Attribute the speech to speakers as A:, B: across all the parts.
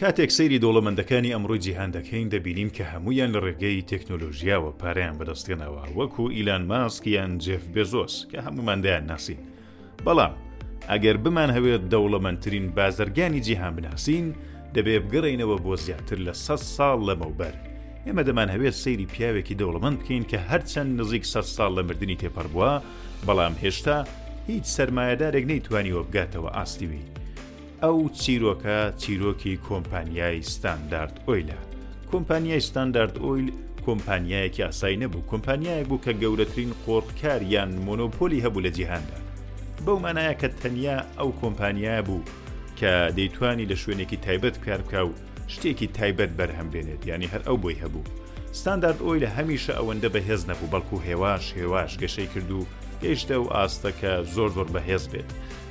A: کاتێک سەیری دەوڵەمەندەکانی ئەمڕۆی جیهان دەکەین دەبینین کە هەموویان لە ڕێگەی تەکنۆلۆژیاوە پارەیان بەدەستێنەوە وەکو ئیلان ماسک یان جێف بێزۆس کە هەموماندایان ناسین بەڵام ئەگەر بمان هەوێت دەوڵەمەندترین بازرگانی جیهان بناسین دەبێ بگەڕینەوە بۆ زیاتر لە سە ساڵ لەمەوبەر ئێمە دەمان هەوێت سەیری پیاوێکی دەوڵەمەند بکەین کە هەرچەند نزیک سە ساڵ لە مردنی تێپەڕ بووە بەڵام هێشتا هیچ سەرمایەدارێک نەیتوانیوە بگاتەوە ئاستی وی. ئەو چیرۆکە چیرۆکی کۆمپانیای ستاندارد ئۆیلە. کۆمپانیای ستاندارد ئۆیل کۆمپانیایەکی ئاسای نەبوو، کۆمپانیایەک بوو کە گەورەترین قۆرتکار یان مۆنۆپۆلی هەبوو لە جیهاندا. بەو مانایە کە تەنیا ئەو کۆمپانیایە بوو کە دەیتوانی لە شوێنێکی تایبەت کار بکا و شتێکی تایبەت بەرهەم بێنێت یانی هەر ئەو بۆی هەبوو ستاندارد ئۆیلە هەمیشە ئەوەندە بەهێز نەبوو بەڵکو هێواش هێواش گەشەی کرد و گەیشتە و ئاستە کە زۆر زۆر بەهێز بێت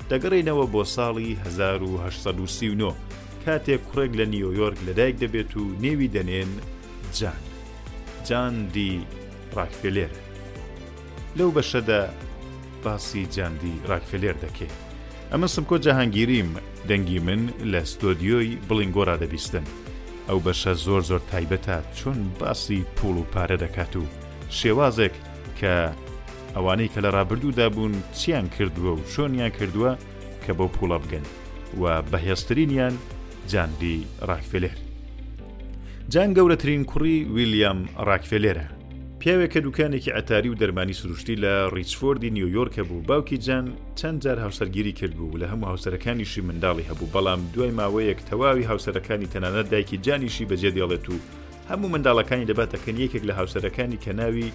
A: دەگەڕینەوە بۆ ساڵی 1939 کاتێک کوڕێک لە نیویۆرک لەدایک دەبێت و نێوی دەنێن جان جان دی ڕاکفێلێرە لەو بەشەدا باسی جاندی راکفێلێر دەکەین. ئەمن سمکۆ جەهانگیریم، دەنگی من لە ستۆدیۆی بڵینگۆڕا دەبیستن. ئەو بەشە زۆر زۆر تایبەتە چون باسی پووڵ و پارە دەکات و شێوازێک کە ئەوانەی کە لە رابردوودا بوون چیان کردووە و چۆنیان کردووە کە بەو پووڵە بگەن و بەهێزترینیان جاندی راکفێلێر جان گەورەترین کوڕی ویلیام راکفێلێرە. پیاوێکە دوکانێکی عەتاری و دەرمانی سروشتی لە ڕیچفۆردی نیویۆرک هەبوو باوکی جان چەند جار هاوسەرگیری کردبوو و لە هەموو هاوسەرەکانیشی منداڵی هەبوو بەڵام دوای ماوەیەک تەواوی هاوسەرەکانی تەنانەت دایکی جانیشی بەجێ دێڵێت و هەموو منداڵەکانی دەباتەکەن یەکێک لە هاوسەرەکانی کە ناوی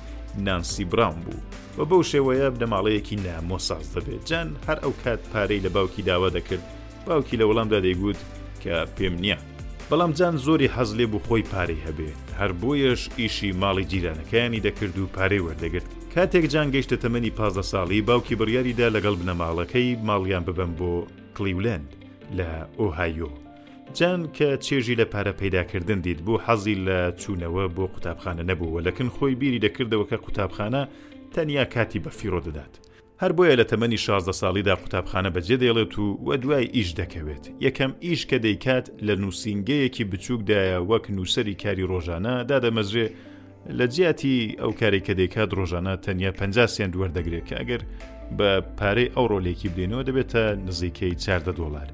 A: نانسی براون بوو و بەو شێوەیە بنەماڵەیەکی نامۆ ساز دەبێت جان هەر ئەو کات پارەی لە باوکی داوا دەکرد باوکی لە وەڵامدا دەیگوت کە پێم نییە. بەڵام جان زۆری حەز لێبوو خۆی پارەی هەبێ، هەر بۆیەش ئیشی ماڵی جیرانەکەیانی دەکرد و پارەی وەردەگرت. کاتێک جان گەیشتە تەمەنی پازدە ساڵی، باوکی بڕیاری دا لەگەڵ بنەماڵەکەی ماڵیان ببەن بۆ کلیولەند لە ئۆهایۆ. جان کە چێژی لە پارە پەیداکردن دیتبوو، حەزی لە چوونەوە بۆ قوتابخانە نەبوو و لەکن خۆی بیری دەکردەوە کە قوتابخانە تەنیا کاتی بەفیڕۆ دەدات. هەر بۆیە لە تەمەنی شازدە ساڵیدا قوتابخانە بەجێ دێڵێت و وە دوای ئیش دەکەوێت، یەکەم ئیش کە دەیکات لە نووسینگەیەکی بچووکدایە وەک نووسەری کاری ڕۆژانە دادەمەزرێ، لە جیاتی ئەو کارەی کە دەیکات ڕۆژانە تەنیا پەن سێنت وەردەگرێت کە ئەگەر بە پارەی ئەو ڕۆلێکی بدەینەوە دەبێتە نزیکەی چاردە دۆلار.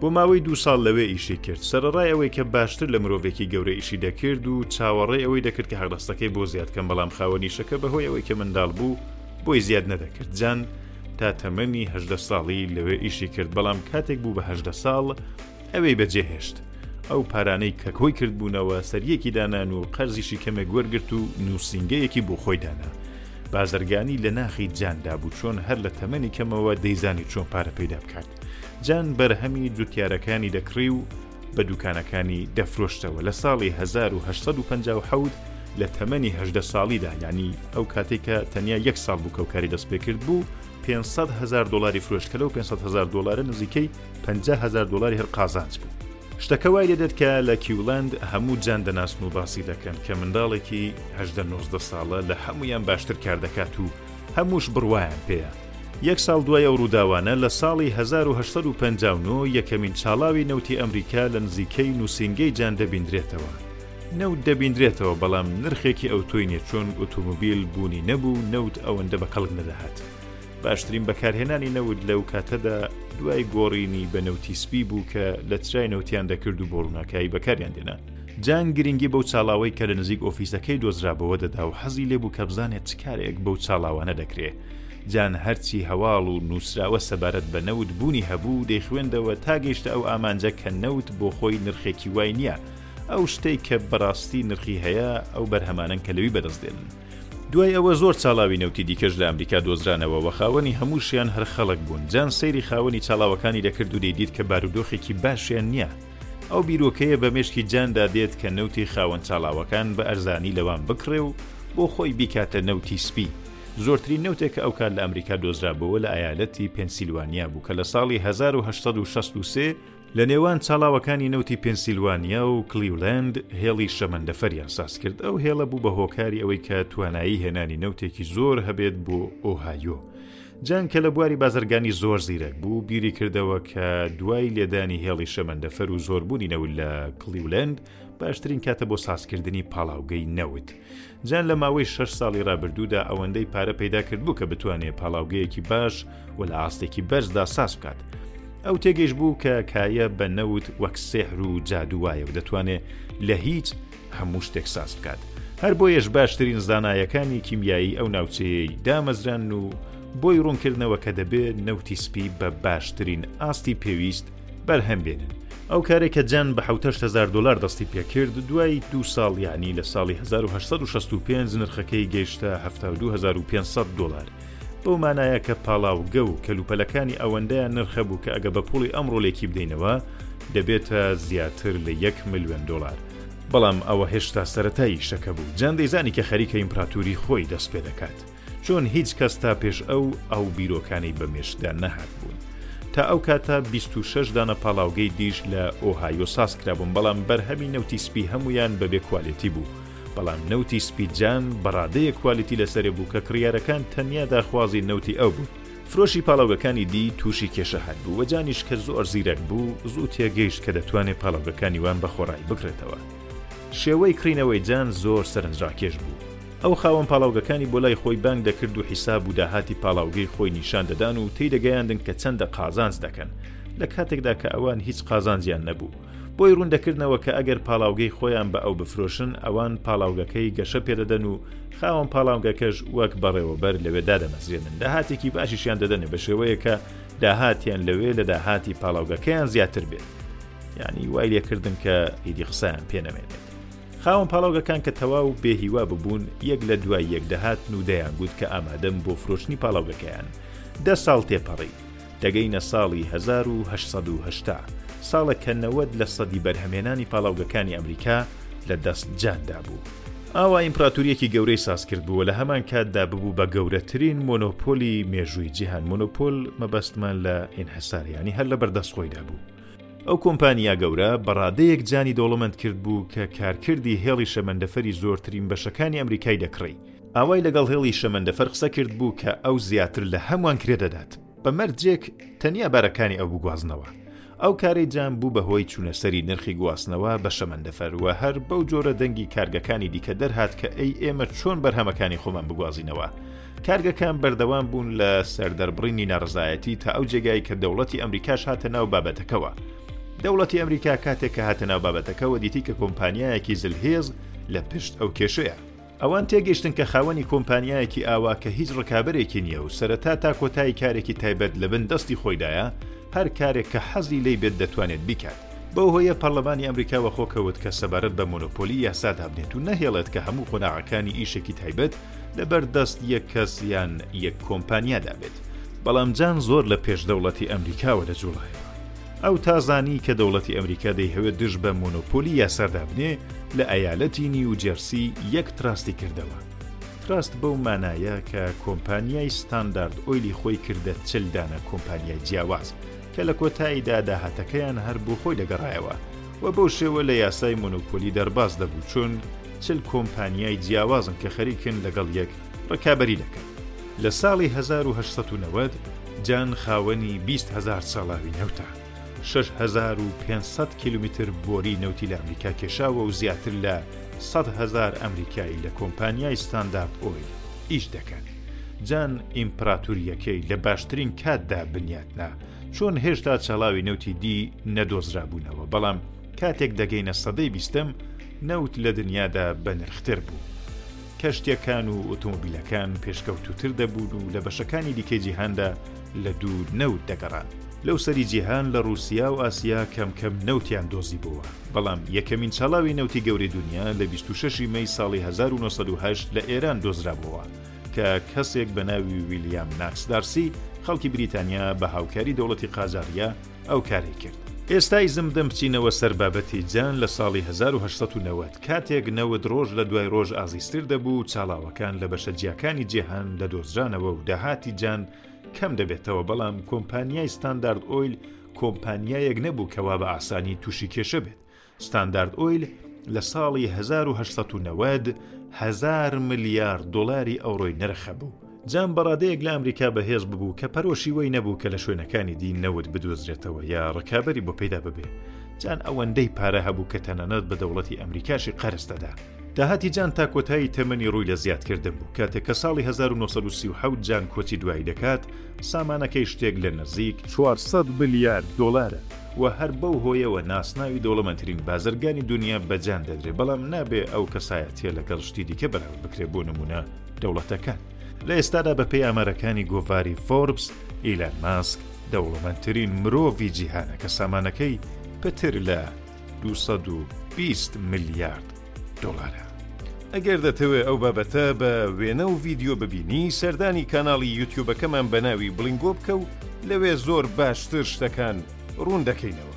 A: بۆ ماوەی دو ساڵ لەوێ ئیشی کرد سەرڕای ئەوەی کە باشتر لە مرۆڤێکی گەورە ئیشی دەکرد و چاوەڕێی ئەوەی دەکرد کە هەقدەستەکەی بۆ زیاد کەم بەڵام خاوەنیشەکە بەهۆی ئەوەی کە منداڵ بوو بۆی زیاد نەدەکرد جان تا تەمەنی هەدە ساڵی لەوێ ئیشی کرد بەڵام کاتێک بوو بەهدە ساڵ ئەوەی بەجێهێشت ئەو پارانەی کە کۆی کردبوونەوە سەریەکی دانان و قەرزیشی کەمێک وەرگرت و نووسنگەیەکی بۆ خۆی دانا بازرگانی لە ناخی جاندا بوو چۆن هەر لە تەمەنی کەمەوە دەیزانی چۆن پارە پەیدا بکات جان بەرهەمی جوتیارەکانی دەکڕی و بە دوکانەکانی دەفرۆشتەوە لە ساڵی 1950 لە تەمەنی هەدە ساڵیدا ینی ئەو کاتێک کە تەنیا یەک ساڵ بوو کەوکاری دەست پێ کرد بوو 500هزار دلاری فرۆشکە لەو 500هزار دلارە نزیکەی 500هزار دلاری هەر قازانج بوو. شتەکە وای لێ دەرکە لە کیولند هەموو جان دەناسن و باسی دەکەن کە منداڵێکی هەدە نۆزدە ساڵە لە هەمویان باشتر کار دەکات و هەمووش بڕوایان پێیە. یەک ساڵ دوای ئەو ڕووداوانە، لە ساڵی هەزار و هەشت سەد و پەنجا و نۆ یەکەمین چاڵاوی نەوتی ئەمریکا لە نزیکەی نوسینگەی جان دەبیندرێتەوە. نەوت دەبیندرێتەوە بەڵام نرخێکی ئەوتۆی نیە چۆن ئوتومبیل بوونی نەبوو نەوت ئەوەندە بە کەڵک نەدەهات. باشترین بەکارهێنانی نەوت لەو کاتەدا دوای گۆڕینی بە نەوتی سپی بوو کە لە چرای نەوتیان دەکرد و بۆ ڕووناکایی بەکاریان دێنا. جان گرنگی بەو چاڵاوەی کە لە نزیک ئۆفیسەکەی دۆزرابەوە دەدا و حەزی لێبوو کە بزانێت چ کارێک بەو چاڵاوانە دەکرێ. جان هەرچی هەواڵ و نووسراوە سەبارەت بە نەوت بوونی هەبوو دەیخوێندەوە تا گەیشتە ئەو ئامانجە کە نەوت بۆ خۆی نرخێکی وای نییە، ئەو شتەی کە بەڕاستی نرخی هەیە ئەو بەرهەمانەن کە لەوی بەدەست دێنن. دوای ئەوە زۆر چاڵاوی نەوتی دیکەش لە ئەمریکا دۆزرانەوە و خاوەنی هەمووشیان هەر خەڵک بوون. جان سەیری خاوەنی چاڵاوەکانی دەکرد و دەیدیت کە بارودۆخێکی باشیان نییە. ئەو بیرۆکەیە بە مێشکی جاندا دێت کە نەوتی خاوەن چاڵاوەکان بە ئەرزانی لەوان بکڕێ و بۆ خۆی بیکاتە نەوتی سپی. زۆرترین نەوتێک کە ئەوکات لە ئەمریکا دۆزرابۆوە لە ئایالەتی پێنسیلوانیا بوو کە لە ساڵی هەزار و هەشت سەد و شەست و سێ لە نێوان چاڵاوەکانی نەوتی پێنسیلوانیا و کلیولەند هێڵی شەمەندەفەریان ساز کرد، ئەو هێڵە بوو بە هۆکاری ئەوەی کە توانایی هێنانی نەوتێکی زۆر هەبێت بۆ ئۆهایۆ. جان کە لە بواری بازرگانی زۆر زیرەک بوو بیری کردەوە کە دوای لێدانی هێڵی شەمەندەفەر و زۆربوونی نەوت لە کلیولند باشترین کاتە بۆ سازکردنی پاڵاوگەی نەوت. جان لە ماوەی 6 ساڵی رابردوودا ئەوەندەی پارە پەیدا کرد بوو کە بتوانێت پاڵاوگەیەکی باش و لە ئاستێکی بەرزدا ساز بکات. ئەو تێگەیش بوو کە کایە بە نەوت وەک سێحر و جادووایە و دەتوانێت لە هیچ هەموو شتێک ساز بکات هەر بۆیەش باشترین زانایەکانی کیمیایی ئەو ناوچەیەی دامەزران و بۆی ڕوونکردنەوە کە دەبێت نەوتی سپی بە باشترین ئاستی پێویست بەرهەم بێنن ئەو کارێک کە جەن بە 1970 دلار دەستی پێکرد دوای دو ساڵ یعنی لە ساڵی 1965 نرخەکەی گەیشتە 72500 دلار بەو مانایە کە پاڵاوگە و کەلوپەلەکانی ئەوەندەیان نرخە بوو کە ئەگە بە پوڵی ئەمڕۆ لێکی بدەینەوە دەبێتە زیاتر لە یەک ملوێن دۆڵار. بەڵام ئەوە هێشتا سەرەتای ئیشەکە بوو. جان دەیزانی کە خەریکە ئیمپراتوری خۆی دەست پێ دەکات. چۆن هیچ کەس تا پێش ئەو ئەو بیرۆکانەی بە مێشکدا نەهاتبوون. تا ئەو کاتە بیست و شەش دانە پاڵاوگەی دیش لە ئۆهایۆ ساز کرابوون بەڵام بەرهەمی نەوتی سپی هەموویان بەبێ کوالێتی بوو. بەڵام نەوتی سپی جان بەڕادەیەک کوالیتی لەسەرێ بوو کە کڕیارەکان تەنیا داخوازی نەوتی ئەو بوون. فرۆشی پاڵاوگەکانی دی تووشی کێشە هاتبوو و جانیش کە زۆر زیرەک بوو زوو تێگەیشت کە دەتوانێ پاڵاوگەکانی وان بە خۆڕایی بکڕێتەوە. شێوەی کڕینەوەی جان زۆر سەرنجڕاکێش بوو. ئەو خاوەن پاڵاوگەکانی بۆ لای خۆی بانگ دەکرد و حیساب و داهاتی پاڵاوگەی خۆی نیشان دەدان و تێیدەگەیاندن کە چەندە قازانج دەکەن لە کاتێکدا کە ئەوان هیچ قازانجیان نەبوو. بۆی ڕوون دەکردنەوە کە ئەگەر پاڵاوگەی خۆیان بە ئەو بفرۆشن ئەوان پاڵاوگەکەی گەشە پێدەدەن و خاوەن پاڵاوگەکەش وەک بەڕێوەبەر لەوێ دادەمەزرێنن داهاتێکی باشیشیان دەدەنێ بە شێوەیەکە داهاتیان لەوێ لە داهاتی پاڵاوگەکەیان زیاتر بێت ینی وای لێکردن کە ئیدی قسەیان پێنەمێنێت خاوەن پاڵاوگەکان کە تەواو بێهیوا ببوون یەک لە دوای یەک دەهات و دەیان گوت کە ئامادەم بۆ فرۆشتنی پاڵاوگەکەیان دە ساڵ تێپەڕی دەگەینە ساڵی هەزار و هەشت سەد و هەشتا، ساڵێک کە نەوەد لە سەدی بەرهەمهێنانی پاڵاوگەکانی ئەمریکا لە دەست جان دابوو. ئاوا ئیمپراتورییەکی گەورەی ساز کردبوو و لە هەمان کاتدا ببوو بە گەورەترین مۆنۆپۆلی مێژووی جیهان، مۆنۆپۆل مەبەستمان لە ئینحسارە یانی هەر لەبەر دەست خۆیدا بوو. ئەو کۆمپانیا گەورە بە ڕادەیەک جانی دەوڵەمەند کردبوو کە کارکردی هێڵی شەمەندەفەری زۆرترین بەشەکانی ئەمریکای دەکڕی. ئاوای لەگەڵ هێڵی شەمەندەفەر قسە کرد بوو کە ئەو زیاتر لە هەمووان کرێ دەدات بە مەرجێک تەنیا بارەکانی ئەو بگوازنەوە ئەو کارەی جان بوو بەهۆی چوونەسەری نرخی گواستنەوە بە شەمەندەفەروە هەر بەو جۆرە دەنگی کارگەکانی دیکە دەرهات کە ئەی ئێمە چۆن بەرهەمەکانی خۆمان بگوازینەوە کارگەکان بەردەوام بوون لە سەردەربڕینی ناڕزایەتی تا ئەو جێگای کە دەوڵەتی ئەمریکاش هاتە ناو بابەتەکەوە دەوڵەتی ئەمریکا کاتێک کە هاتە ناو بابەتەکەەوە دیتی کە کۆمپانیایەکی زلهێز لە پشت ئەو کێشەیە ئەوان تێگەیشتن کە خاوەنی کۆمپانیایەکی ئاوا کە هیچ ڕکابەرێکی نییە و سەرەتا تا کۆتایی کارێکی تایبەت لە بن دەستی خۆیدایە، هەر کارێک کە حەزی لێی بێت دەتوانێت بیکات. بەو هۆیە پەرلەمانی ئەمریکا وەخۆ کەوت کە سەبارەت بە مۆنۆپۆلی یاسا دابنێت و نەهێڵێت کە هەموو قۆناغەکانی ئیشێکی تایبەت لەبەر دەست یەک کەس یان یەک کۆمپانیادا بێت. بەڵام جان زۆر لە پێش دەوڵەتی ئەمریکاوە دەجوڵایەوە. ئەو تا زانی کە دەوڵەتی ئەمریکا دەیهەوێت دژ بە مۆنۆپۆلی یاسا دابنێ، لە ئەیالەتی نیو جێرسی یەک تراستی کردەوە. تراست بەو مانایە کە کۆمپانیای ستاندارد ئۆیلی خۆی کردە چل دانە کۆمپانیای جیاواز، کە لە کۆتاییدا داهاتەکەیان هەر بۆ خۆی دەگەڕایەوە و بەو شێوە لە یاسای مۆنۆپۆلی دەرباز دەبوو چون چل کۆمپانیای جیاوازن کە خەریکن لەگەڵ یەک ڕکابەری دەکەن. لە ساڵی هەزار و هەشت سەد و نەوەد جان خاوەنی بیست هەزار چاڵاوی نەوتە، شەش هەزار و پێنج سەد کیلومتر بۆری نەوتی لە ئەمریکا کێشاوە و زیاتر لە سەد هەزار ئەمریکایی لە کۆمپانیای ستاندارد ئۆیل ئیش دەکەن. جان ئیمپراتورییەکەی لە باشترین کاتدا بنیاتنا، چۆن هێشتا چاڵاوی نەوتی دی نەدۆزرابوونەوە، بەڵام کاتێک دەگەینە سەدەی بیستەم، نەوت لە دنیادا بەنرختر بوو. کەشتیەکان و ئۆتۆمبیلەکان پێشکەوتووتر دەبوون و لە بەشەکانی دیکەی جیهاندا لە دوور نەوت دەگەڕان. لەو سەری جیهان لە ڕووسیا و ئاسیا کەم کەم نەوتیان دۆزیبۆوە، بەڵام یەکەمین چاڵاوی نەوتی گەورەی دونیا لە بیست و شەش ی مەی ساڵی هەزار و نۆ سەد و هەشت لە ئێران دۆزرابۆوە کە کەسێک بە ناوی ویلیام ناکس دارسی خەڵکی بریتانیا بە هاوکاری دەوڵەتی قاجاریە ئەو کاری کرد. ئێستای زمدم بچینەوە سەر بابەتی جان لە ساڵی هەزار و هەشت سەد و نەوەد کاتێک نەوت ڕۆژ لە دوای ڕۆژ ئازیزتر دەبوو و چاڵاوەکان لە بەشە جیاکانی جیهان دەدۆزرانەوە و داهاتی جان کەم دەبێتەوە بەڵام کۆمپانیای ستاندارد ئۆیل کۆمپانیایەک نەبوو کە وا بە ئاسانی تووشی کێشە بێت ستاندارد ئۆیل لە ساڵی 1990 هزار ملیار دلاری ئەوڕۆی نرخە بوو جام بەڕادەیەک لە ئەمریکا بەهێز ببوو کە پەرۆشی وەی نەبوو کە لە شوێنەکانی دی نەوت بدۆزرێتەوە یا ڕکابی بۆ پێدا ببێ جان ئەوەندەی پارە هەبوو کە تەنانەت بە دەوڵەتی ئەمریکاشی قەرز دەدا داهاتی جان تا کۆتایی تەمەنی ڕووی لە زیادکردن بوو کاتێک کە ساڵی 1970 جان کۆچی دوایی دەکات سامانەکەی شتێک لە نزیک 400 ملیار دلارە و هەر بەو هۆیەوە ناسناوی دەوڵەمەندترین بازرگانی دونیا بە جان دەدرێ بەڵام نابێ ئەو کەسایەتیە لەگەڵ شتی دیکە بەراورد بکرێ بۆ نمونە دەوڵەتەکان لە ئێستادا بە پێی ئامارەکانی گۆڤاری فۆربس ئیلان ماسک دەوڵەمەندترین مرۆڤی جیهانە کە سامانەکەی پتر لە 220 ملیارد دۆڵارە. ئەگەر دەتەوێ ئەو بابەتە بە وێنە و ڤیدیۆ ببینی سەردانی کاناڵی یوتیوبەکەمان بە ناوی بڵینگۆ بکە و لەوێ زۆر باشتر شتەکان ڕوون دەکەینەوە.